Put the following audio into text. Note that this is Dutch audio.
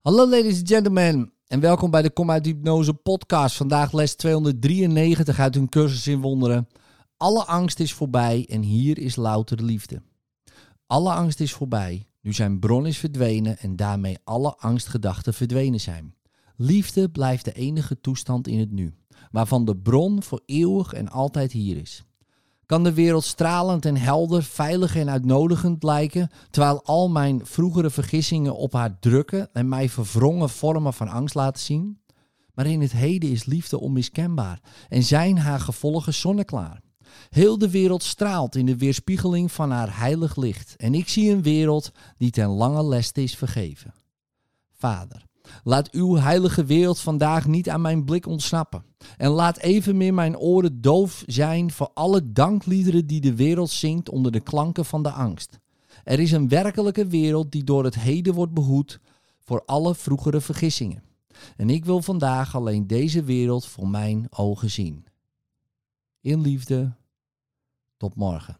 Hallo ladies and gentlemen en welkom bij de Kom uit Hypnose podcast. Vandaag les 293 uit hun cursus in wonderen. Alle angst is voorbij en hier is louter liefde. Alle angst is voorbij, nu zijn bron is verdwenen en daarmee alle angstgedachten verdwenen zijn. Liefde blijft de enige toestand in het nu, waarvan de bron voor eeuwig en altijd hier is. Kan de wereld stralend en helder, veilig en uitnodigend lijken, terwijl al mijn vroegere vergissingen op haar drukken en mij verwrongen vormen van angst laten zien? Maar in het heden is liefde onmiskenbaar en zijn haar gevolgen zonneklaar. Heel de wereld straalt in de weerspiegeling van haar heilig licht en ik zie een wereld die ten lange leste is vergeven. Vader, Laat uw heilige wereld vandaag niet aan mijn blik ontsnappen. En laat evenmin mijn oren doof zijn voor alle dankliederen die de wereld zingt onder de klanken van de angst. Er is een werkelijke wereld die door het heden wordt behoed voor alle vroegere vergissingen. En ik wil vandaag alleen deze wereld voor mijn ogen zien. In liefde, tot morgen.